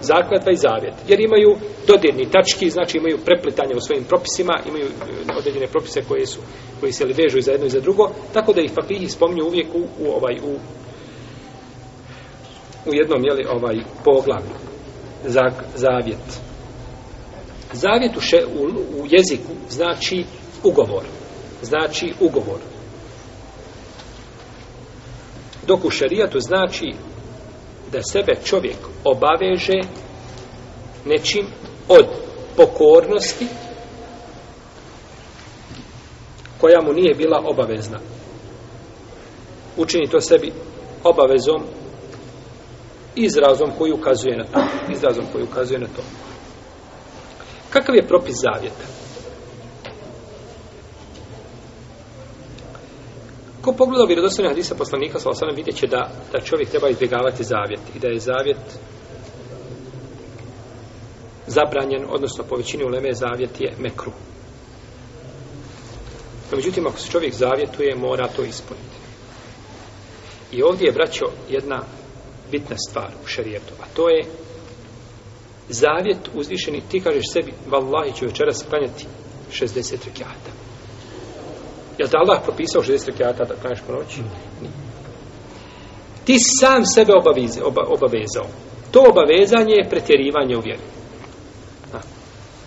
Speaker 1: zakletva i zavjet. Jer imaju dodirni tački, znači imaju prepletanje u svojim propisima, imaju e, određene propise koje su, koji se li vežu za jedno i za drugo, tako da ih papihi spomnju uvijek u, u ovaj, u, u jednom, jeli, ovaj, poglavlju. Zak, zavjet. Zavjet u, še, u, u jeziku znači ugovor. Znači ugovor. Dok u šarijatu znači da sebe čovjek obaveže nečim od pokornosti koja mu nije bila obavezna. Učini to sebi obavezom izrazom koji ukazuje na to. Izrazom koji ukazuje na to. Kakav je propis zavjeta? ko pogleda u vjerodostojne hadise poslanika sa osanem, vidjet će da, da čovjek treba izbjegavati zavjet i da je zavjet zabranjen, odnosno po većini uleme zavjet je mekru. No, međutim, ako se čovjek zavjetuje, mora to ispuniti. I ovdje je braćo jedna bitna stvar u šarijetu, a to je zavjet uzvišeni, ti kažeš sebi, vallahi ću večeras klanjati 60 rekiata. Je li te Allah propisao 60 rekiata da klanješ po noći? Nije. Ti sam sebe obavize, oba, obavezao. To obavezanje je pretjerivanje u vjeri. A.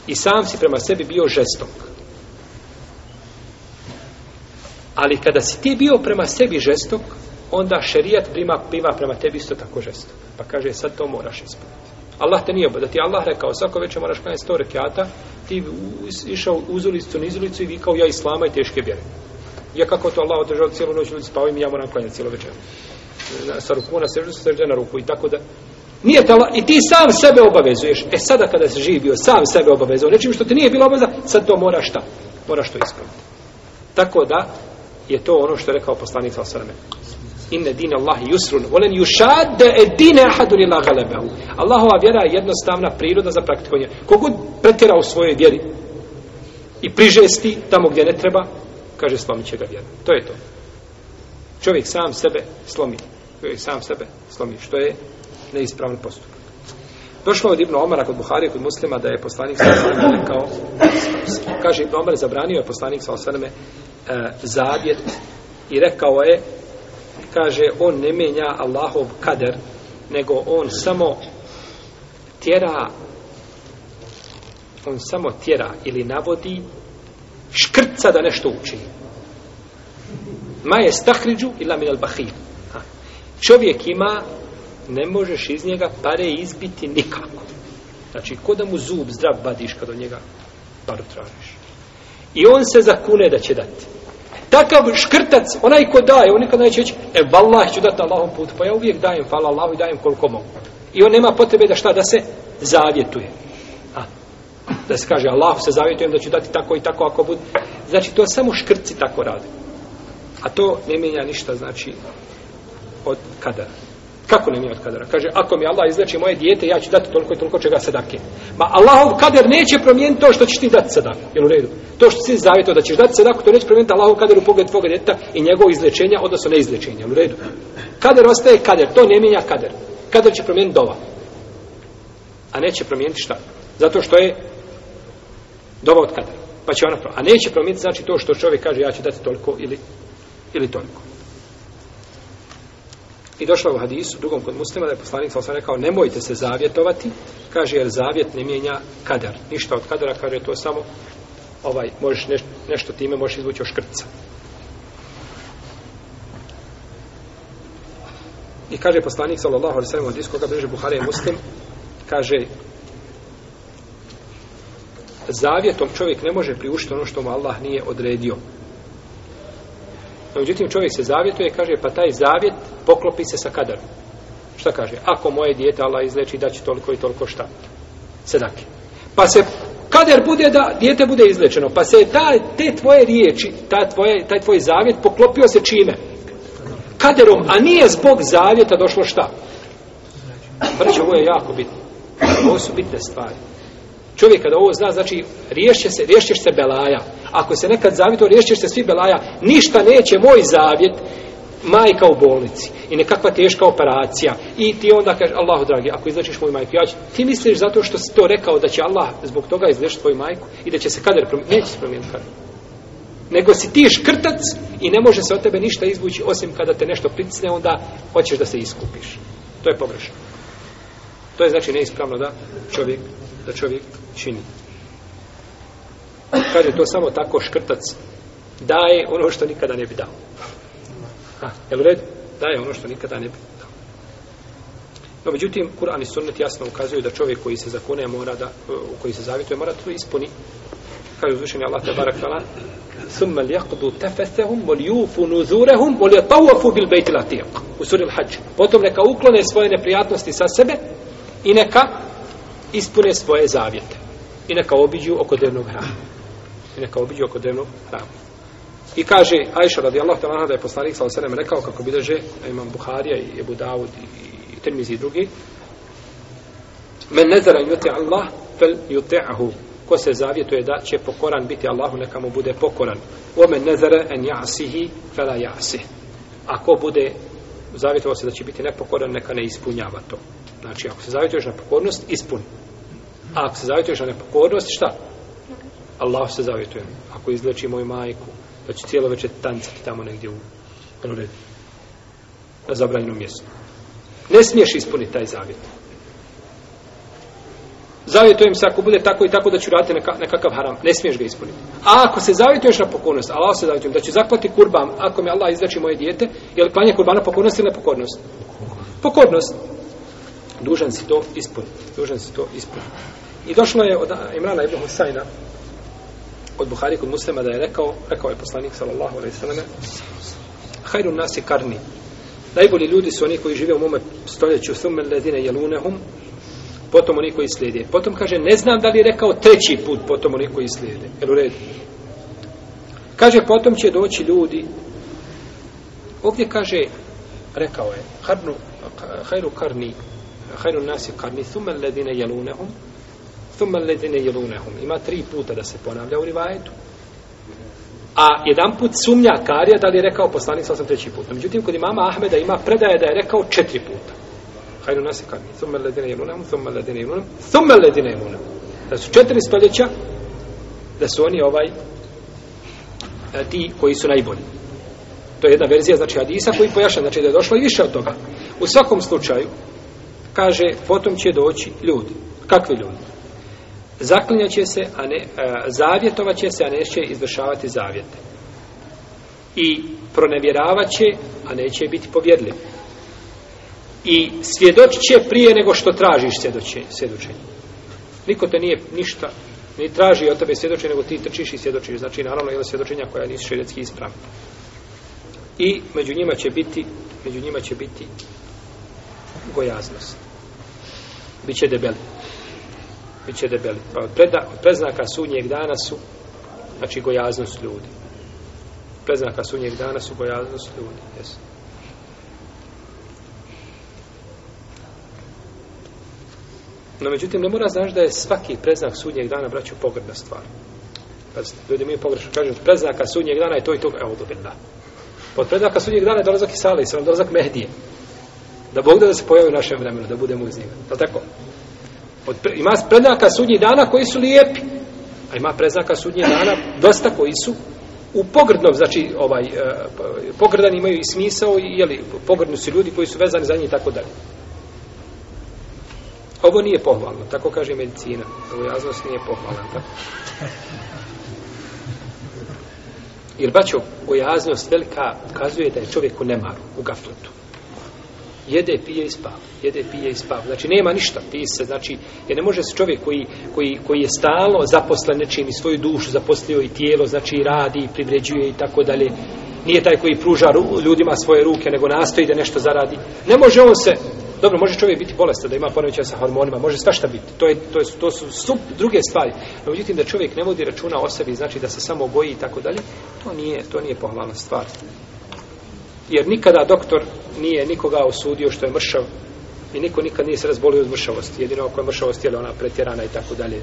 Speaker 1: I sam si prema sebi bio žestok. Ali kada si ti bio prema sebi žestok, onda šerijat prima, prima prema tebi isto tako žestok. Pa kaže, sad to moraš ispuniti. Allah te nije obavezao, da ti Allah rekao, svako veće moraš klanjati sto rekiata, ti išao uz ulicu, niz ulicu i vikao, ja islama i teške vjere. Ja kako to Allah održao cijelu noć, ljudi spavaju, ja moram klanjati cijelu večer. Na, sa ruku na sežu, sa sežu na ruku i tako da... Nije te i ti sam sebe obavezuješ. E sada kada si živio, sam sebe obavezao, nečim što ti nije bilo obaveza, sad to moraš šta? Moraš to ispraviti. Tako da je to ono što je rekao poslanik Salasarame inne dine Allahi yusrun, volen yushadde edine ahadun ila galebehu. Allahova vjera je jednostavna priroda za praktikovanje. Kogod pretjera u svojoj vjeri i prižesti tamo gdje ne treba, kaže slomit će ga vjera. To je to. Čovjek sam sebe slomi. Čovjek sam sebe slomi. Što je neispravni postup. Došlo od Ibnu Omara kod Buhari kod muslima da je poslanik sa osvrame rekao kaže Ibnu Omar zabranio je poslanik sa osvrame e, zavjet i rekao je kaže, on ne menja Allahov kader, nego on samo tjera on samo tjera ili navodi škrca da nešto učini. Ma je stahriđu ila min al bahir. Čovjek ima, ne možeš iz njega pare izbiti nikako. Znači, ko da mu zub zdrav badiš kad od njega paru tražiš. I on se zakune da će dati takav škrtac, onaj ko daje, on nikada neće reći, e, vallah, ću dati Allahom put, pa ja uvijek dajem, hvala Allahu i dajem koliko mogu. I on nema potrebe da šta, da se zavjetuje. A, da se kaže, Allah se zavjetujem da ću dati tako i tako ako bud. Znači, to samo škrci tako rade. A to ne mijenja ništa, znači, od kadara. Kako ne mijenjati kadera? Kaže, ako mi Allah izleči moje dijete, ja ću dati toliko i toliko čega sedake. Ma Allahov kader neće promijeniti to što ćeš ti dati sedaku. Jel u redu? To što si zavjetao da ćeš dati sedaku, to neće promijeniti Allahov kader u pogled tvoga djeta i njegov izlečenja, odnosno neizlečenja. Jel u redu? Kader ostaje kader. To ne mijenja kader. Kader će promijeniti dova. A neće promijeniti šta? Zato što je dova od kadera. Pa će ona pro... A neće promijeniti znači to što čovjek kaže, ja ću dati toliko ili, ili toliko. I došlo je u hadisu, drugom kod muslima, da je poslanik sam rekao, nemojte se zavjetovati, kaže, jer zavjet ne mijenja kadar. Ništa od kadara, kaže, to samo ovaj, možeš nešto, nešto time, možeš izvući oškrca. I kaže poslanik, sallallahu alaihi sallam, od isko, koga bliže Buhare je muslim, kaže, zavjetom čovjek ne može priuštiti ono što mu Allah nije odredio. Pa međutim, čovjek se zavjetuje, kaže, pa taj zavjet poklopi se sa kadarom. Šta kaže? Ako moje dijete Allah izleči, daći toliko i toliko šta? Sedake. Pa se kader bude da dijete bude izlečeno, pa se ta, te tvoje riječi, ta tvoje, taj tvoj zavjet poklopio se čime? Kaderom, a nije zbog zavjeta došlo šta? Vrće, pa ovo je jako bitno. Ovo su bitne stvari. Čovjek kada ovo zna, znači, riješće se, riješćeš se belaja ako se nekad zavjetuje, riješćeš se svi belaja, ništa neće moj zavjet, majka u bolnici i nekakva teška operacija i ti onda kaže Allahu dragi ako izlečiš moju majku ja ću, ti misliš zato što si to rekao da će Allah zbog toga izlečiti tvoju majku i da će se kader promijeniti neće se promijeniti kader nego si ti škrtac i ne može se od tebe ništa izvući osim kada te nešto pricne onda hoćeš da se iskupiš to je površno to je znači neispravno da čovjek da čovjek čini Kaže, to samo tako škrtac daje ono što nikada ne bi dao. Ha, je li red? Daje ono što nikada ne bi dao. No, međutim, Kur'an i Sunnet jasno ukazuju da čovjek koji se zakone mora da, u koji se zavituje, mora to ispuni. Kaže, uzvišenje Allah, te barak vela, ثُمَّ لِيَقْدُوا تَفَثَهُمْ وَلْيُوفُ نُذُورَهُمْ وَلِيَطَوَفُ بِالْبَيْتِ لَتِيقُ U suri Al-Hajj. Potom neka uklone svoje neprijatnosti sa sebe i neka ispune svoje zavjete. I neka obiđu oko drevnog hrana i neka obiđu oko dnevnog hrama. I kaže Ajša radijallahu ta'ala da je poslanik sa osrem rekao kako bideže imam Buharija i Ebu Dawud i, i Tirmizi i drugi men nezara yuti Allah fel yuti'ahu ko se zavjetuje da će pokoran biti Allahu neka mu bude pokoran o men nezara en ja'sihi fel ja'sih ako bude zavjetovao se da će biti nepokoran neka ne ispunjava to znači ako se zavjetuješ na pokornost ispun a ako se zavjetuješ na nepokornost šta? Allah se zavjetujem, ako izleči moju majku, da će cijelo večer tancati tamo negdje u prvred, na zabranjenom mjestu. Ne smiješ ispuniti taj zavjet. Zavjetujem se ako bude tako i tako da ću raditi nekakav haram. Ne smiješ ga ispuniti. A ako se zavjetuješ na pokornost, Allah se zavjetujem da će zaklati kurban ako mi Allah izleči moje dijete, je li klanje kurbana pokornost ili nepokornost? Pokornost. Dužan si to ispuniti. Dužan si to ispuniti. I došlo je od Imrana Ibn Husayna, od Buhari kod muslima da je rekao, rekao je poslanik sallallahu alaihi sallam, hajrum nas je karni. Najbolji ljudi su oni koji žive u mome stoljeću, thumme ledine jelunehum, potom oni koji slijede. Potom kaže, ne znam da li je rekao treći put, potom oni koji slijede. Jel u redu? Kaže, potom će doći ljudi, ovdje kaže, rekao je, hajru karni, hajru nas je karni, thumme ledine jelunehum, thumma alladhina yalunahum ima tri puta da se ponavlja u rivajetu a jedan put sumnja karija da li je rekao poslanik sa treći put a međutim kod imama Ahmeda ima predaje da je rekao četiri puta hajde nas kad thumma alladhina yalunahum thumma alladhina yalunahum thumma alladhina yalunahum da su četiri stoljeća da su oni ovaj e, ti koji su najbolji to je jedna verzija znači hadisa koji pojašnja znači da je došlo i više od toga u svakom slučaju kaže potom će doći ljudi kakvi ljudi zaklinjaće se, a ne, a, e, zavjetovaće se, a neće izvršavati zavjete. I pronevjeravaće, a neće biti povjedljiv. I svjedočiće prije nego što tražiš svjedočenje. Niko te nije ništa, ni traži od tebe svjedočenje, nego ti trčiš i svjedočiš. Znači, naravno, jedna svjedočenja koja nisu šeljetski ispravna. I među njima će biti, među njima će biti gojaznost. Biće debeli bit će debeli. Pa od, preda, od preznaka sunnijeg dana su, znači, gojaznost ljudi. Preznaka sunnijeg dana su gojaznost ljudi. Jesu. No, međutim, ne mora znaš da je svaki preznak sudnjeg dana, braću, pogrebna stvar. Pazite, ljudi mi je pogrešno. Kažem, preznaka sudnjeg dana je to i to. Evo, dobro, da. Pod preznaka sudnjeg dana je dolazak i sale, i sam dolazak Mehdije. Da Bog da, da se pojavi u našem vremenu, da budemo uz njega. Da tako? Od, ima prednaka sudnji dana koji su lijepi, a ima preznaka sudnji dana dosta koji su u pogrdnom, znači ovaj, e, pogrdan imaju i smisao, jeli, pogrdni su ljudi koji su vezani za njih i tako dalje. Ovo nije pohvalno, tako kaže medicina. Ovo jaznost nije pohvalan, tako. Jer baćo, gojaznost velika ukazuje da je čovjek u nemaru, u gaflotu jede, pije i spava. Jede, pije i spava. Znači nema ništa, pije se, znači je ne može se čovjek koji, koji, koji je stalo zaposlen nečim i svoju dušu zaposlio i tijelo, znači radi, privređuje i tako dalje. Nije taj koji pruža ljudima svoje ruke, nego nastoji da nešto zaradi. Ne može on se Dobro, može čovjek biti bolestan, da ima poremećaj sa hormonima, može svašta biti. To je to je to su, su druge stvari. No, međutim da čovjek ne vodi računa o sebi, znači da se samo goji i tako dalje, to nije to nije pohvalna stvar. Jer nikada doktor nije nikoga osudio što je mršav i niko nikad nije se razbolio od mršavosti. Jedino ako je mršavost, je ona pretjerana i tako dalje.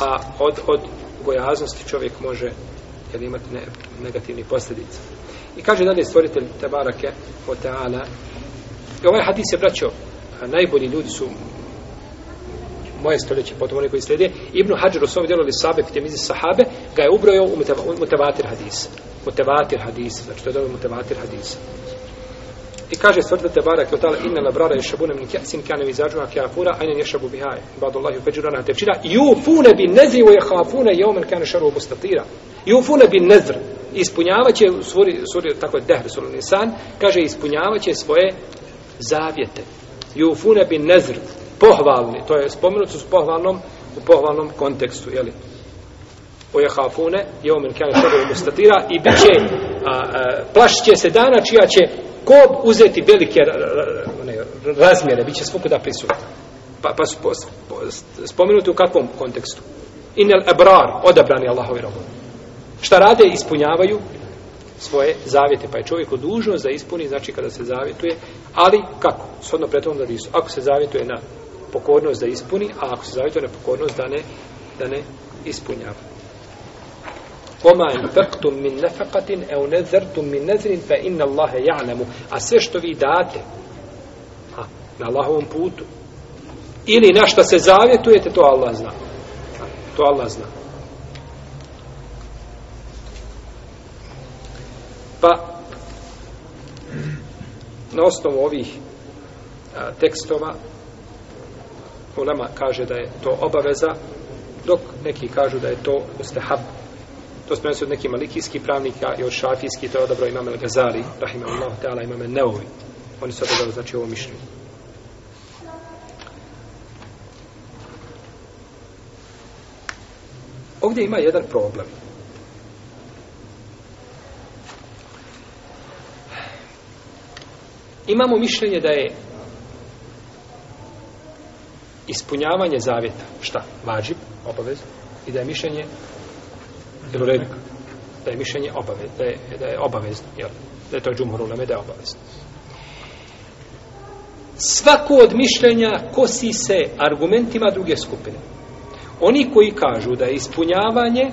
Speaker 1: A od, od gojaznosti čovjek može jer imati ne, negativni posljedice. I kaže dalje stvoritelj Tebarake o Teala i ovaj hadis je braćo najbolji ljudi su moje stoljeće, potom oni koji slijede Ibn Hajar u svom djelu Lisabe Ptemizi Sahabe ga je ubrojao u mutevatir hadis mutevatir hadis znači to je dobro mutevatir hadis I kaže svrda te barak od tala inna labrara je šabune min kjasin kjane mi zađuna kjafura ajne nje šabu bihaje. Ibadu Allahi upeđurana tevčira. Jufune bi nezri u jehafune je omen kjane šaru obustatira. Jufune bi nezr. Ispunjavaće, suri, suri tako je dehr, suri nisan, kaže ispunjavaće svoje zavjete. Jufune bi nezr. Pohvalni. To je spomenut su s pohvalnom, u pohvalnom kontekstu, jeli? O jehafune je omen kjane šaru obustatira i bit će, a, a, plašće se dana čija će kod uzeti velike one, razmjere, bit će svukuda prisutno. Pa, pa su spomenuti u kakvom kontekstu? Inel ebrar, odabrani Allahovi robovi. Šta rade? Ispunjavaju svoje zavjete. Pa je čovjek dužno da ispuni, znači kada se zavjetuje, ali kako? Shodno pretom da disu. Ako se zavjetuje na pokornost da ispuni, a ako se zavjetuje na pokornost da ne, da ne ispunjavaju. وَمَا اِنْفَقْتُمْ مِنْ نَفَقَةٍ اَوْ نَذَرْتُمْ مِنْ نَذْرٍ فَإِنَّ اللَّهَ يَعْلَمُ A sve što vi date ha, na Allahovom putu ili na što se zavjetujete, to Allah zna. To Allah zna. Pa, na osnovu ovih a, tekstova, ulema kaže da je to obaveza, dok neki kažu da je to ustehabno to se prenosi od nekih malikijskih pravnika i od šafijskih, to je odabrao imam el-Gazali, rahimahullah, ta'ala, imam el-Neovi. Oni su odabrao, znači, ovo mišljenje. Ovdje ima jedan problem. Imamo mišljenje da je ispunjavanje zavjeta, šta, vađib, obavezno, i da je mišljenje Jel u redu? Da je mišljenje obavez, da je, da je obavezno, jel? Da je to džumhur uleme, da je obavezno. Svako od mišljenja kosi se argumentima druge skupine. Oni koji kažu da je ispunjavanje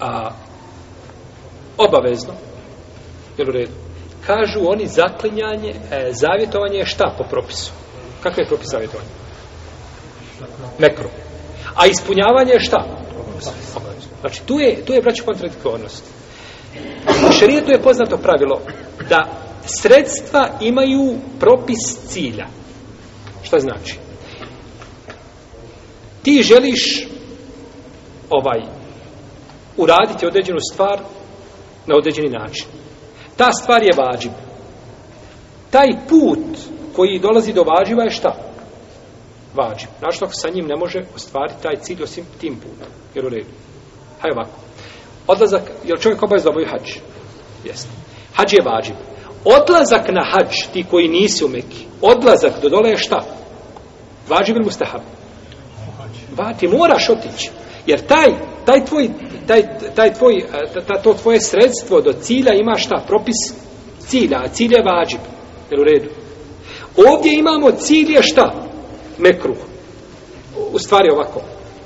Speaker 1: a, obavezno, jel u redu? Kažu oni zaklinjanje, e, zavjetovanje je šta po propisu? Kakve je propis zavjetovanja? Mekro. A ispunjavanje je šta? Šta? Znači, tu je, tu je braću kontradiktornost. U šarijetu je poznato pravilo da sredstva imaju propis cilja. Šta znači? Ti želiš ovaj uraditi određenu stvar na određeni način. Ta stvar je vađib. Taj put koji dolazi do vađiva je šta? Vađib. Znači, sa njim ne može ostvariti taj cilj osim tim putom jer u redu. Hajde ovako. Odlazak, je li čovjek obavez da obavio hađ? Jeste. Hađ je vađib. Odlazak na hađ, ti koji nisi u Meki, odlazak do dole je šta? Vađib ili mustahab? Ba, ti moraš otići. Jer taj, taj tvoj, taj, taj tvoj, eh, ta, ta, to tvoje sredstvo do cilja ima šta? Propis cilja, a cilj je vađib. Jel u redu? Ovdje imamo cilje šta? Mekruh. U stvari ovako.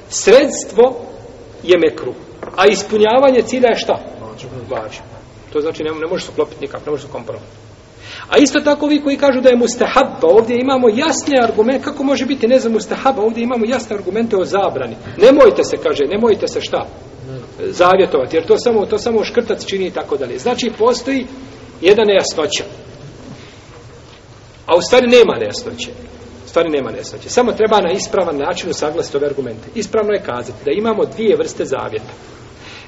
Speaker 1: Sredstvo je mekru. A ispunjavanje cilja je šta? Važno. To znači ne, ne može se uklopiti nikak, ne može se kompromiti. A isto tako vi koji kažu da je mustahaba, ovdje imamo jasne argumente, kako može biti ne za mustahaba, ovdje imamo jasne argumente o zabrani. Nemojte se, kaže, nemojte se šta? Zavjetovati, jer to samo, to samo škrtac čini i tako dalje. Znači, postoji jedna nejasnoća. A u stvari nema nejasnoće stvari nema nesnoće. Samo treba na ispravan način usaglasiti ove argumente. Ispravno je kazati da imamo dvije vrste zavjeta.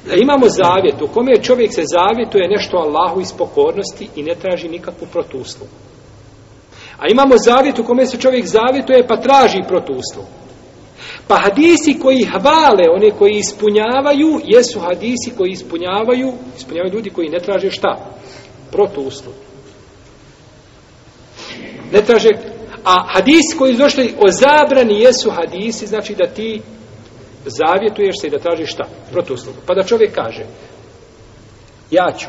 Speaker 1: Da imamo zavjet u kome čovjek se zavjetuje nešto Allahu iz pokornosti i ne traži nikakvu protuslu. A imamo zavjet u kome se čovjek zavjetuje pa traži protuslu. Pa hadisi koji hvale one koji ispunjavaju, jesu hadisi koji ispunjavaju, ispunjavaju ljudi koji ne traže šta? Protuslu. Ne traže A hadisi koji došli o zabrani jesu hadisi, znači da ti zavjetuješ se i da tražiš šta? Protuslugu. Pa da čovjek kaže, ja ću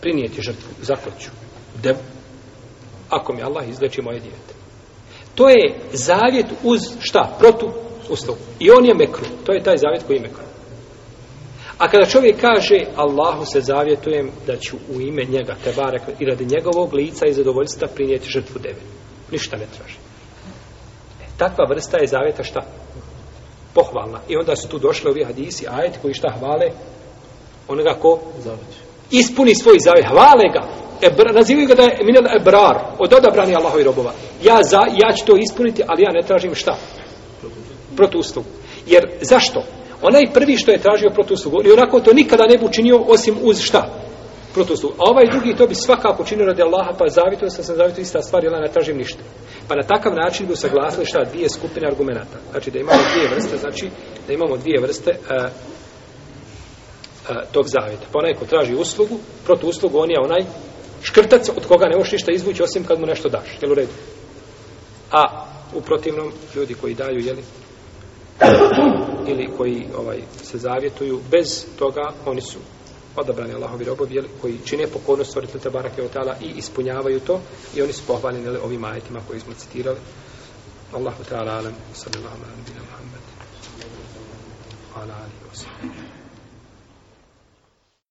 Speaker 1: prinijeti žrtvu, zakloću, devu, ako mi Allah izleči moje djete. To je zavjet uz šta? Protu uslugu. I on je mekru. To je taj zavjet koji je mekru. A kada čovjek kaže Allahu se zavjetujem da ću u ime njega te barek i radi njegovog lica i zadovoljstva prinijeti žrtvu devetu ništa ne traži. E, takva vrsta je zavjeta šta? Pohvalna. I onda su tu došle ovi hadisi, ajet koji šta hvale onoga ko? Zavjet. Ispuni svoj zavjet, hvale ga. Ebr, nazivaju ga da je minel ebrar, od odabrani Allahovi robova. Ja, za, ja ću to ispuniti, ali ja ne tražim šta? Protuslugu. Jer zašto? Onaj prvi što je tražio protuslugu, i onako to nikada ne bi učinio osim uz šta? protuslu. A ovaj drugi to bi svakako činio radi Allaha, pa zavito sam se zavito ista stvar, jel ne tražim ništa. Pa na takav način bi usaglasili šta dvije skupine argumenta. Znači da imamo dvije vrste, znači da imamo dvije vrste uh, uh, tog zavita. Pa onaj ko traži uslugu, protu uslugu, on je onaj škrtac od koga ne možeš ništa izvući osim kad mu nešto daš. Jel u redu? A u protivnom, ljudi koji daju, jeli, ili koji ovaj se zavjetuju bez toga oni su odabrani Allahovi robovi jel, koji čine pokornost stvoritelja Tebara Keotala i ispunjavaju to i oni su pohvaljeni jel, ovim ajetima koji smo citirali. Allahu ta'ala alam, sallallahu alam, bina Muhammed. Ala alihi wa sallam.